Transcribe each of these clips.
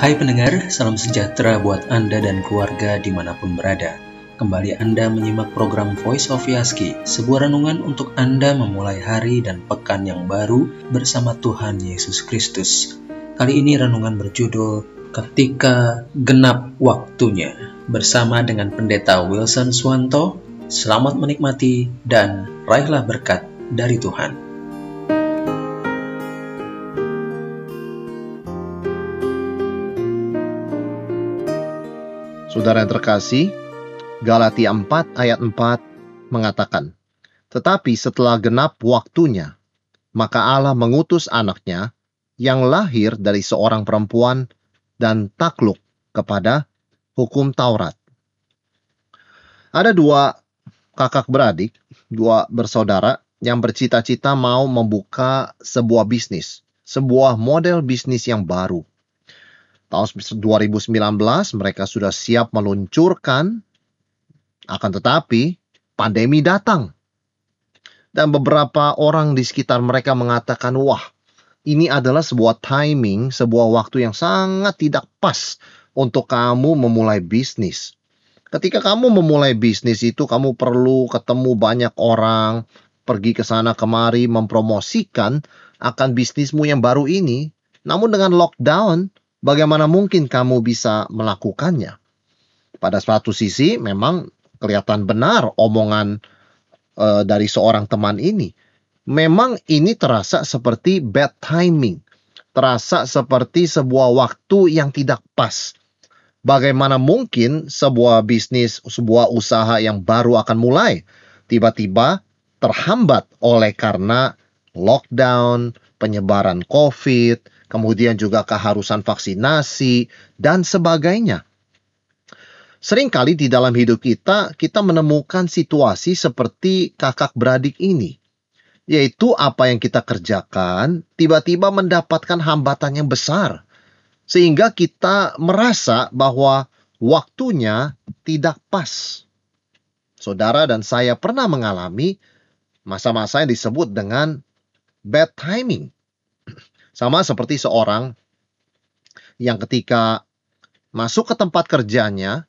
Hai pendengar, salam sejahtera buat Anda dan keluarga di mana pun berada. Kembali Anda menyimak program Voice of Yaski, sebuah renungan untuk Anda memulai hari dan pekan yang baru bersama Tuhan Yesus Kristus. Kali ini renungan berjudul Ketika Genap Waktunya bersama dengan Pendeta Wilson Swanto. Selamat menikmati dan raihlah berkat dari Tuhan. Saudara yang terkasih, Galatia 4 ayat 4 mengatakan, Tetapi setelah genap waktunya, maka Allah mengutus anaknya yang lahir dari seorang perempuan dan takluk kepada hukum Taurat. Ada dua kakak beradik, dua bersaudara yang bercita-cita mau membuka sebuah bisnis, sebuah model bisnis yang baru tahun 2019 mereka sudah siap meluncurkan, akan tetapi pandemi datang. Dan beberapa orang di sekitar mereka mengatakan, wah ini adalah sebuah timing, sebuah waktu yang sangat tidak pas untuk kamu memulai bisnis. Ketika kamu memulai bisnis itu, kamu perlu ketemu banyak orang, pergi ke sana kemari, mempromosikan akan bisnismu yang baru ini. Namun dengan lockdown, bagaimana mungkin kamu bisa melakukannya? Pada suatu sisi memang kelihatan benar omongan uh, dari seorang teman ini. Memang ini terasa seperti bad timing, terasa seperti sebuah waktu yang tidak pas. Bagaimana mungkin sebuah bisnis, sebuah usaha yang baru akan mulai tiba-tiba terhambat oleh karena lockdown, penyebaran COVID, kemudian juga keharusan vaksinasi, dan sebagainya. Seringkali di dalam hidup kita, kita menemukan situasi seperti kakak beradik ini. Yaitu apa yang kita kerjakan, tiba-tiba mendapatkan hambatan yang besar. Sehingga kita merasa bahwa waktunya tidak pas. Saudara dan saya pernah mengalami masa-masa yang disebut dengan bad timing. Sama seperti seorang yang ketika masuk ke tempat kerjanya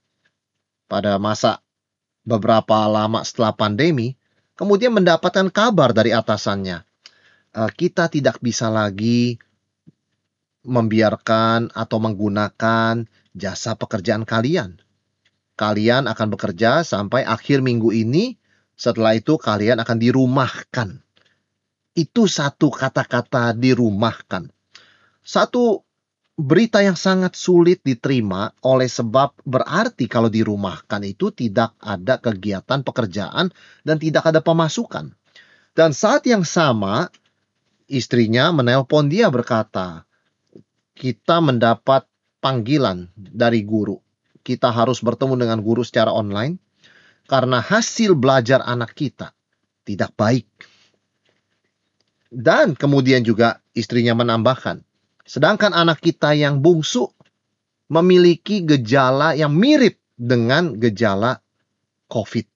pada masa beberapa lama setelah pandemi, kemudian mendapatkan kabar dari atasannya, e, kita tidak bisa lagi membiarkan atau menggunakan jasa pekerjaan kalian. Kalian akan bekerja sampai akhir minggu ini, setelah itu kalian akan dirumahkan itu satu kata-kata dirumahkan. Satu berita yang sangat sulit diterima oleh sebab berarti kalau dirumahkan itu tidak ada kegiatan pekerjaan dan tidak ada pemasukan. Dan saat yang sama istrinya menelpon dia berkata, kita mendapat panggilan dari guru. Kita harus bertemu dengan guru secara online karena hasil belajar anak kita tidak baik. Dan kemudian juga istrinya menambahkan, sedangkan anak kita yang bungsu memiliki gejala yang mirip dengan gejala COVID.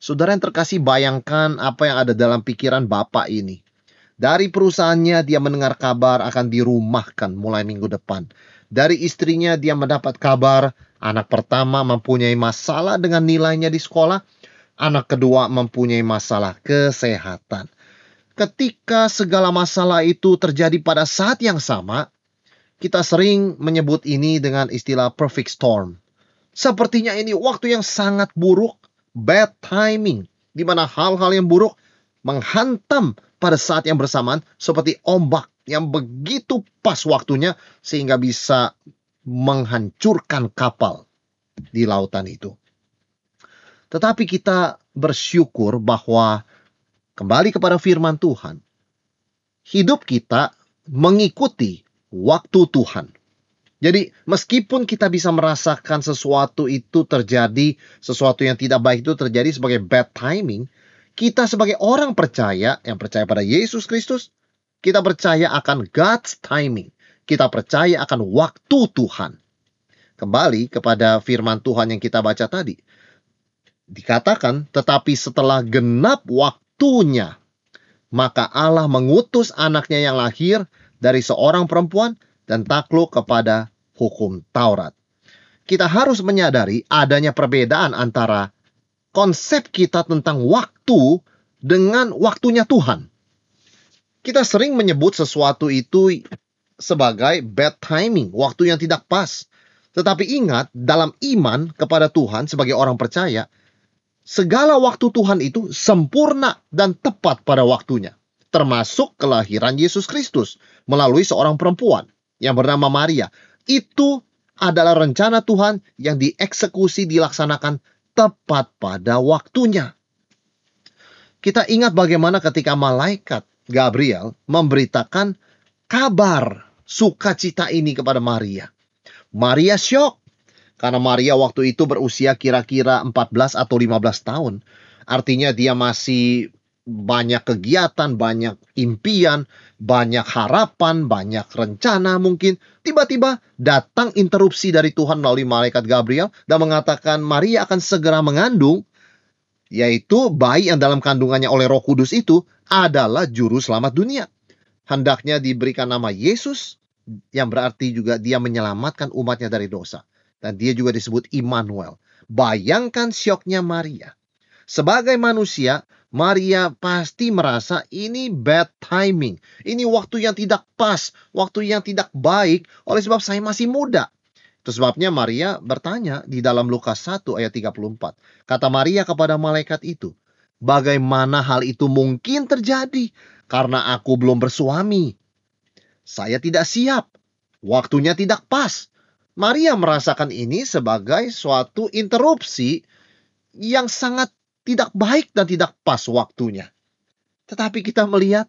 Saudara yang terkasih bayangkan apa yang ada dalam pikiran bapak ini. Dari perusahaannya dia mendengar kabar akan dirumahkan mulai minggu depan. Dari istrinya dia mendapat kabar anak pertama mempunyai masalah dengan nilainya di sekolah. Anak kedua mempunyai masalah kesehatan ketika segala masalah itu terjadi pada saat yang sama, kita sering menyebut ini dengan istilah perfect storm. Sepertinya ini waktu yang sangat buruk, bad timing, di mana hal-hal yang buruk menghantam pada saat yang bersamaan seperti ombak yang begitu pas waktunya sehingga bisa menghancurkan kapal di lautan itu. Tetapi kita bersyukur bahwa kembali kepada firman Tuhan, hidup kita mengikuti waktu Tuhan. Jadi, meskipun kita bisa merasakan sesuatu itu terjadi, sesuatu yang tidak baik itu terjadi sebagai bad timing, kita sebagai orang percaya yang percaya pada Yesus Kristus, kita percaya akan God's timing. Kita percaya akan waktu Tuhan. Kembali kepada firman Tuhan yang kita baca tadi. Dikatakan, tetapi setelah genap waktu waktunya. Maka Allah mengutus anaknya yang lahir dari seorang perempuan dan takluk kepada hukum Taurat. Kita harus menyadari adanya perbedaan antara konsep kita tentang waktu dengan waktunya Tuhan. Kita sering menyebut sesuatu itu sebagai bad timing, waktu yang tidak pas. Tetapi ingat, dalam iman kepada Tuhan sebagai orang percaya, segala waktu Tuhan itu sempurna dan tepat pada waktunya termasuk kelahiran Yesus Kristus melalui seorang perempuan yang bernama Maria. Itu adalah rencana Tuhan yang dieksekusi dilaksanakan tepat pada waktunya. Kita ingat bagaimana ketika malaikat Gabriel memberitakan kabar sukacita ini kepada Maria. Maria syok karena Maria waktu itu berusia kira-kira 14 atau 15 tahun. Artinya dia masih banyak kegiatan, banyak impian, banyak harapan, banyak rencana mungkin. Tiba-tiba datang interupsi dari Tuhan melalui malaikat Gabriel dan mengatakan Maria akan segera mengandung, yaitu bayi yang dalam kandungannya oleh roh kudus itu adalah juru selamat dunia. Hendaknya diberikan nama Yesus, yang berarti juga dia menyelamatkan umatnya dari dosa. Dan dia juga disebut Immanuel. Bayangkan syoknya Maria. Sebagai manusia, Maria pasti merasa ini bad timing. Ini waktu yang tidak pas, waktu yang tidak baik oleh sebab saya masih muda. Itu sebabnya Maria bertanya di dalam Lukas 1 ayat 34. Kata Maria kepada malaikat itu, bagaimana hal itu mungkin terjadi karena aku belum bersuami. Saya tidak siap. Waktunya tidak pas. Maria merasakan ini sebagai suatu interupsi yang sangat tidak baik dan tidak pas waktunya. Tetapi kita melihat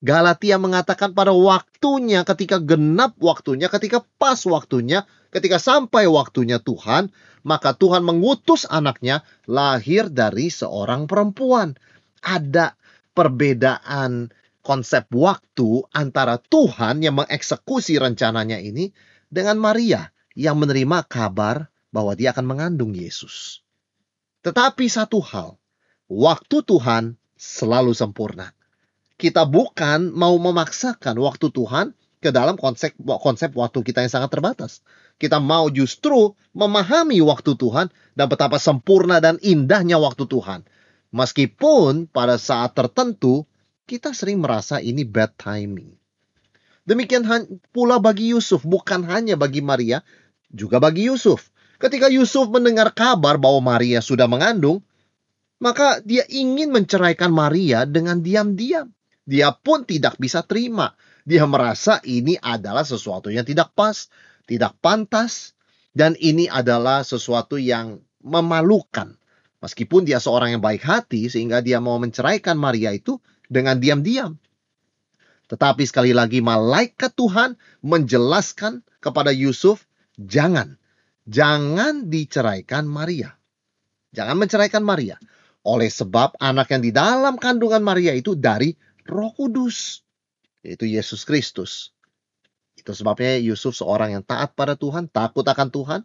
Galatia mengatakan pada waktunya, ketika genap waktunya, ketika pas waktunya, ketika sampai waktunya Tuhan, maka Tuhan mengutus anaknya lahir dari seorang perempuan. Ada perbedaan konsep waktu antara Tuhan yang mengeksekusi rencananya ini dengan Maria yang menerima kabar bahwa dia akan mengandung Yesus. Tetapi satu hal, waktu Tuhan selalu sempurna. Kita bukan mau memaksakan waktu Tuhan ke dalam konsep konsep waktu kita yang sangat terbatas. Kita mau justru memahami waktu Tuhan dan betapa sempurna dan indahnya waktu Tuhan. Meskipun pada saat tertentu kita sering merasa ini bad timing. Demikian pula bagi Yusuf, bukan hanya bagi Maria, juga bagi Yusuf. Ketika Yusuf mendengar kabar bahwa Maria sudah mengandung, maka dia ingin menceraikan Maria dengan diam-diam. Dia pun tidak bisa terima. Dia merasa ini adalah sesuatu yang tidak pas, tidak pantas, dan ini adalah sesuatu yang memalukan. Meskipun dia seorang yang baik hati, sehingga dia mau menceraikan Maria itu dengan diam-diam. Tetapi sekali lagi, malaikat Tuhan menjelaskan kepada Yusuf, "Jangan, jangan diceraikan Maria. Jangan menceraikan Maria. Oleh sebab anak yang di dalam kandungan Maria itu dari Roh Kudus, yaitu Yesus Kristus. Itu sebabnya Yusuf seorang yang taat pada Tuhan, takut akan Tuhan,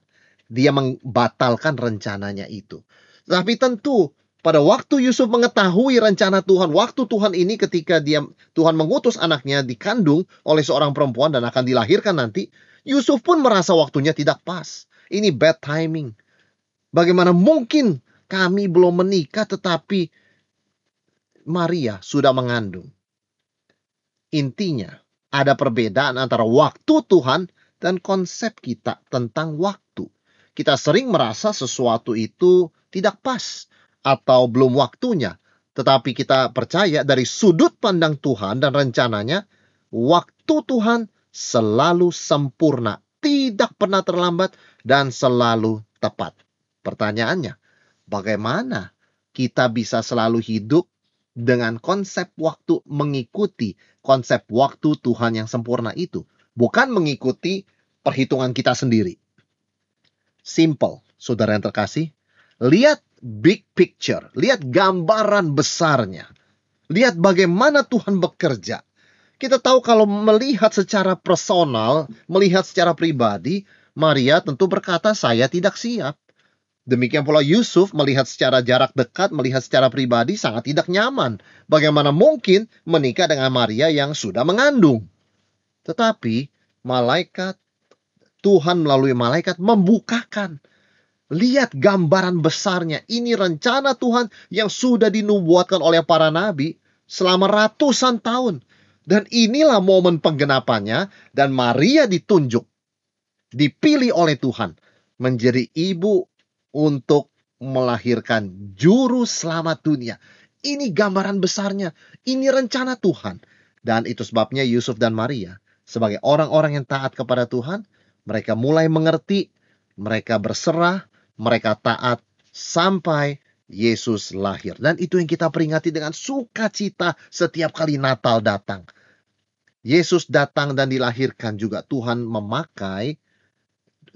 dia membatalkan rencananya itu. Tapi tentu pada waktu Yusuf mengetahui rencana Tuhan, waktu Tuhan ini ketika dia Tuhan mengutus anaknya dikandung oleh seorang perempuan dan akan dilahirkan nanti, Yusuf pun merasa waktunya tidak pas. Ini bad timing. Bagaimana mungkin kami belum menikah tetapi Maria sudah mengandung. Intinya, ada perbedaan antara waktu Tuhan dan konsep kita tentang waktu. Kita sering merasa sesuatu itu tidak pas atau belum waktunya. Tetapi kita percaya dari sudut pandang Tuhan dan rencananya, waktu Tuhan selalu sempurna tidak pernah terlambat dan selalu tepat. Pertanyaannya, bagaimana kita bisa selalu hidup dengan konsep waktu mengikuti konsep waktu Tuhan yang sempurna itu, bukan mengikuti perhitungan kita sendiri. Simple, saudara yang terkasih. Lihat big picture, lihat gambaran besarnya. Lihat bagaimana Tuhan bekerja kita tahu kalau melihat secara personal, melihat secara pribadi, Maria tentu berkata, "Saya tidak siap." Demikian pula Yusuf melihat secara jarak dekat, melihat secara pribadi sangat tidak nyaman. Bagaimana mungkin menikah dengan Maria yang sudah mengandung? Tetapi malaikat Tuhan melalui malaikat membukakan. Lihat gambaran besarnya. Ini rencana Tuhan yang sudah dinubuatkan oleh para nabi selama ratusan tahun. Dan inilah momen penggenapannya dan Maria ditunjuk. Dipilih oleh Tuhan menjadi ibu untuk melahirkan juru selamat dunia. Ini gambaran besarnya. Ini rencana Tuhan. Dan itu sebabnya Yusuf dan Maria sebagai orang-orang yang taat kepada Tuhan, mereka mulai mengerti, mereka berserah, mereka taat sampai Yesus lahir. Dan itu yang kita peringati dengan sukacita setiap kali Natal datang. Yesus datang dan dilahirkan juga Tuhan memakai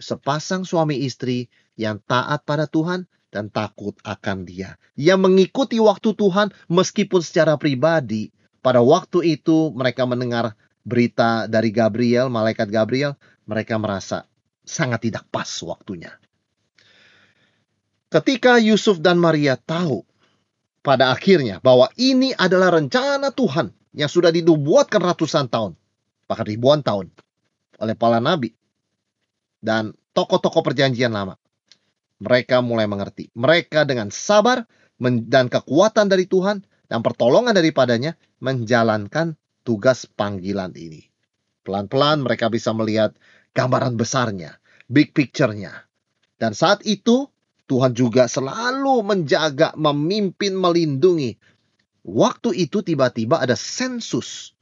sepasang suami istri yang taat pada Tuhan dan takut akan dia. Yang mengikuti waktu Tuhan meskipun secara pribadi pada waktu itu mereka mendengar berita dari Gabriel, malaikat Gabriel, mereka merasa sangat tidak pas waktunya. Ketika Yusuf dan Maria tahu pada akhirnya bahwa ini adalah rencana Tuhan yang sudah dibuatkan ratusan tahun, bahkan ribuan tahun oleh para nabi dan tokoh-tokoh perjanjian lama. Mereka mulai mengerti. Mereka dengan sabar dan kekuatan dari Tuhan dan pertolongan daripadanya menjalankan tugas panggilan ini. Pelan-pelan mereka bisa melihat gambaran besarnya, big picture-nya. Dan saat itu Tuhan juga selalu menjaga, memimpin, melindungi. Waktu itu tiba-tiba ada sensus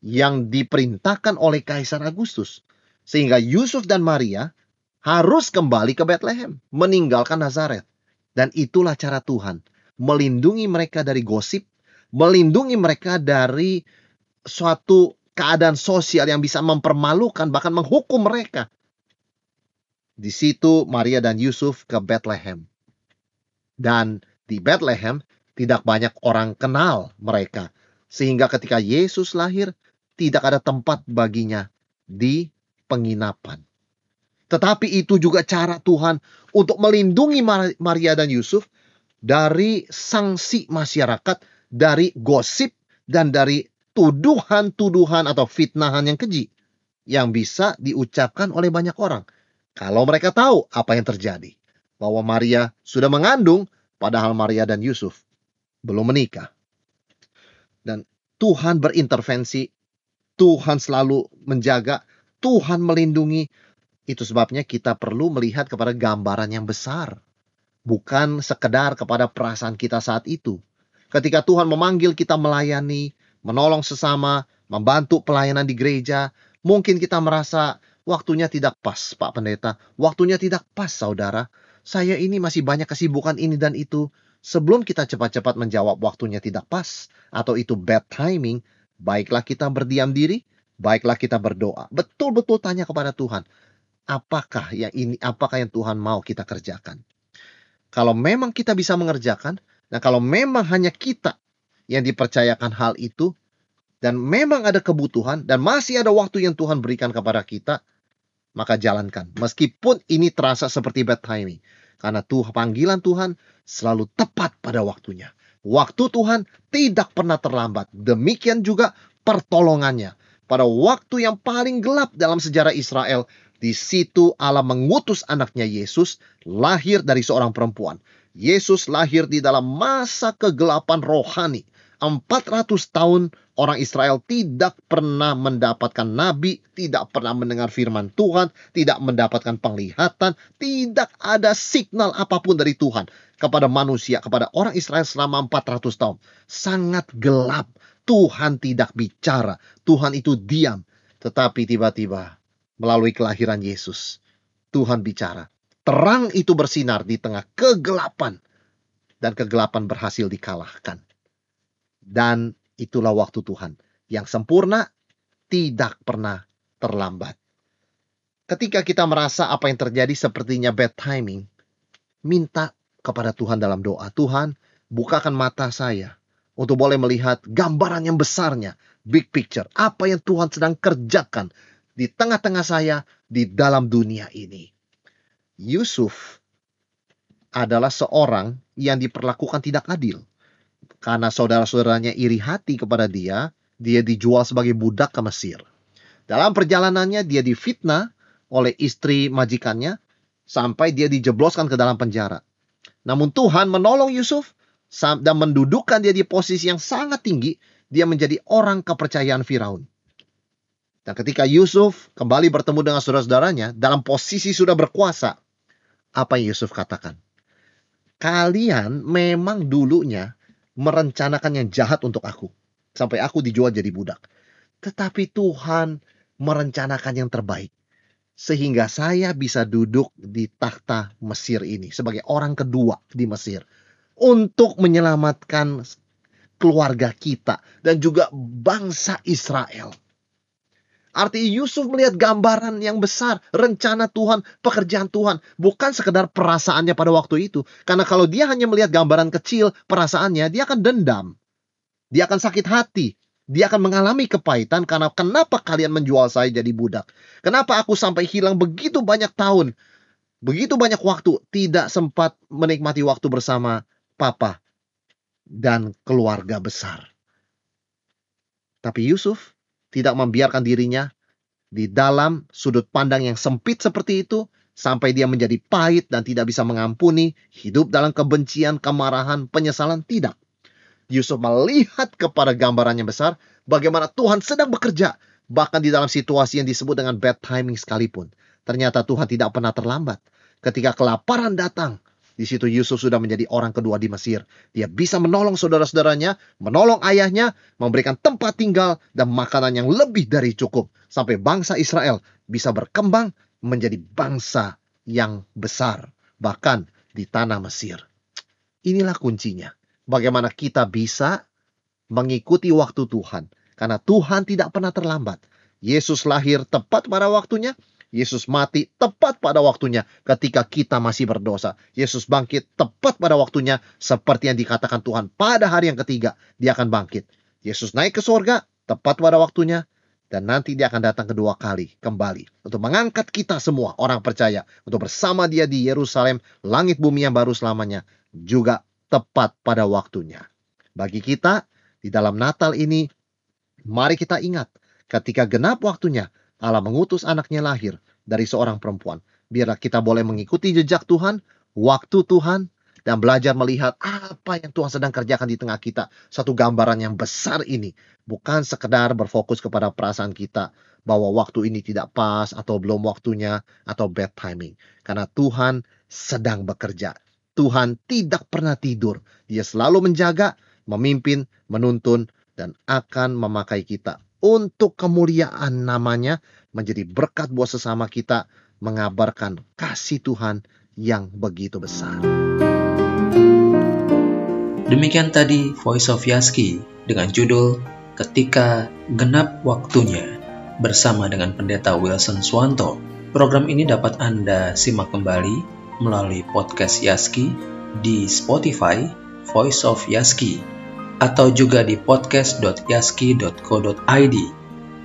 yang diperintahkan oleh Kaisar Agustus. Sehingga Yusuf dan Maria harus kembali ke Bethlehem, meninggalkan Nazaret. Dan itulah cara Tuhan melindungi mereka dari gosip, melindungi mereka dari suatu keadaan sosial yang bisa mempermalukan bahkan menghukum mereka. Di situ Maria dan Yusuf ke Bethlehem. Dan di Bethlehem tidak banyak orang kenal mereka. Sehingga ketika Yesus lahir, tidak ada tempat baginya di penginapan. Tetapi itu juga cara Tuhan untuk melindungi Maria dan Yusuf dari sanksi masyarakat, dari gosip, dan dari tuduhan-tuduhan atau fitnahan yang keji yang bisa diucapkan oleh banyak orang. Kalau mereka tahu apa yang terjadi, bahwa Maria sudah mengandung, padahal Maria dan Yusuf belum menikah. Dan Tuhan berintervensi, Tuhan selalu menjaga, Tuhan melindungi, itu sebabnya kita perlu melihat kepada gambaran yang besar. Bukan sekedar kepada perasaan kita saat itu. Ketika Tuhan memanggil kita melayani, menolong sesama, membantu pelayanan di gereja, mungkin kita merasa waktunya tidak pas, Pak Pendeta. Waktunya tidak pas, saudara. Saya ini masih banyak kesibukan ini dan itu. Sebelum kita cepat-cepat menjawab waktunya tidak pas, atau itu bad timing, baiklah kita berdiam diri, baiklah kita berdoa. Betul-betul tanya kepada Tuhan, apakah yang ini apakah yang Tuhan mau kita kerjakan. Kalau memang kita bisa mengerjakan, dan kalau memang hanya kita yang dipercayakan hal itu, dan memang ada kebutuhan, dan masih ada waktu yang Tuhan berikan kepada kita, maka jalankan. Meskipun ini terasa seperti bad timing. Karena Tuhan, panggilan Tuhan selalu tepat pada waktunya. Waktu Tuhan tidak pernah terlambat. Demikian juga pertolongannya. Pada waktu yang paling gelap dalam sejarah Israel, di situ Allah mengutus anaknya Yesus lahir dari seorang perempuan. Yesus lahir di dalam masa kegelapan rohani. 400 tahun orang Israel tidak pernah mendapatkan nabi, tidak pernah mendengar firman Tuhan, tidak mendapatkan penglihatan, tidak ada signal apa pun dari Tuhan kepada manusia, kepada orang Israel selama 400 tahun. Sangat gelap. Tuhan tidak bicara, Tuhan itu diam. Tetapi tiba-tiba melalui kelahiran Yesus. Tuhan bicara. Terang itu bersinar di tengah kegelapan. Dan kegelapan berhasil dikalahkan. Dan itulah waktu Tuhan. Yang sempurna tidak pernah terlambat. Ketika kita merasa apa yang terjadi sepertinya bad timing, minta kepada Tuhan dalam doa. Tuhan, bukakan mata saya untuk boleh melihat gambaran yang besarnya, big picture, apa yang Tuhan sedang kerjakan di tengah-tengah saya di dalam dunia ini. Yusuf adalah seorang yang diperlakukan tidak adil. Karena saudara-saudaranya iri hati kepada dia, dia dijual sebagai budak ke Mesir. Dalam perjalanannya dia difitnah oleh istri majikannya sampai dia dijebloskan ke dalam penjara. Namun Tuhan menolong Yusuf dan mendudukkan dia di posisi yang sangat tinggi, dia menjadi orang kepercayaan Firaun. Dan ketika Yusuf kembali bertemu dengan saudara-saudaranya dalam posisi sudah berkuasa, apa yang Yusuf katakan? Kalian memang dulunya merencanakan yang jahat untuk aku. Sampai aku dijual jadi budak. Tetapi Tuhan merencanakan yang terbaik. Sehingga saya bisa duduk di takhta Mesir ini sebagai orang kedua di Mesir. Untuk menyelamatkan keluarga kita dan juga bangsa Israel. Arti Yusuf melihat gambaran yang besar, rencana Tuhan, pekerjaan Tuhan, bukan sekedar perasaannya pada waktu itu. Karena kalau dia hanya melihat gambaran kecil, perasaannya, dia akan dendam. Dia akan sakit hati. Dia akan mengalami kepahitan karena kenapa kalian menjual saya jadi budak? Kenapa aku sampai hilang begitu banyak tahun? Begitu banyak waktu tidak sempat menikmati waktu bersama papa dan keluarga besar. Tapi Yusuf tidak membiarkan dirinya di dalam sudut pandang yang sempit seperti itu sampai dia menjadi pahit dan tidak bisa mengampuni, hidup dalam kebencian, kemarahan, penyesalan tidak. Yusuf melihat kepada gambarannya besar bagaimana Tuhan sedang bekerja bahkan di dalam situasi yang disebut dengan bad timing sekalipun. Ternyata Tuhan tidak pernah terlambat. Ketika kelaparan datang, di situ Yusuf sudah menjadi orang kedua di Mesir. Dia bisa menolong saudara-saudaranya, menolong ayahnya, memberikan tempat tinggal dan makanan yang lebih dari cukup. Sampai bangsa Israel bisa berkembang menjadi bangsa yang besar. Bahkan di tanah Mesir. Inilah kuncinya. Bagaimana kita bisa mengikuti waktu Tuhan. Karena Tuhan tidak pernah terlambat. Yesus lahir tepat pada waktunya Yesus mati tepat pada waktunya ketika kita masih berdosa. Yesus bangkit tepat pada waktunya seperti yang dikatakan Tuhan pada hari yang ketiga dia akan bangkit. Yesus naik ke surga tepat pada waktunya dan nanti dia akan datang kedua kali kembali untuk mengangkat kita semua orang percaya untuk bersama dia di Yerusalem, langit bumi yang baru selamanya juga tepat pada waktunya. Bagi kita di dalam Natal ini mari kita ingat ketika genap waktunya Allah mengutus anaknya lahir dari seorang perempuan. Biarlah kita boleh mengikuti jejak Tuhan, waktu Tuhan, dan belajar melihat apa yang Tuhan sedang kerjakan di tengah kita. Satu gambaran yang besar ini. Bukan sekedar berfokus kepada perasaan kita bahwa waktu ini tidak pas atau belum waktunya atau bad timing. Karena Tuhan sedang bekerja. Tuhan tidak pernah tidur. Dia selalu menjaga, memimpin, menuntun, dan akan memakai kita untuk kemuliaan namanya menjadi berkat buat sesama kita mengabarkan kasih Tuhan yang begitu besar. Demikian tadi Voice of Yaski dengan judul Ketika Genap Waktunya bersama dengan Pendeta Wilson Swanto. Program ini dapat Anda simak kembali melalui podcast Yaski di Spotify Voice of Yaski atau juga di podcast.yaski.co.id.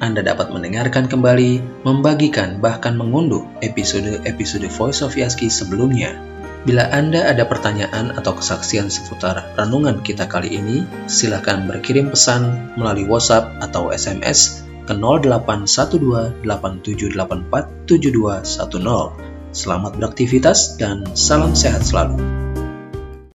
Anda dapat mendengarkan kembali, membagikan, bahkan mengunduh episode-episode Voice of Yaski sebelumnya. Bila Anda ada pertanyaan atau kesaksian seputar renungan kita kali ini, silakan berkirim pesan melalui WhatsApp atau SMS ke 081287847210. Selamat beraktivitas dan salam sehat selalu.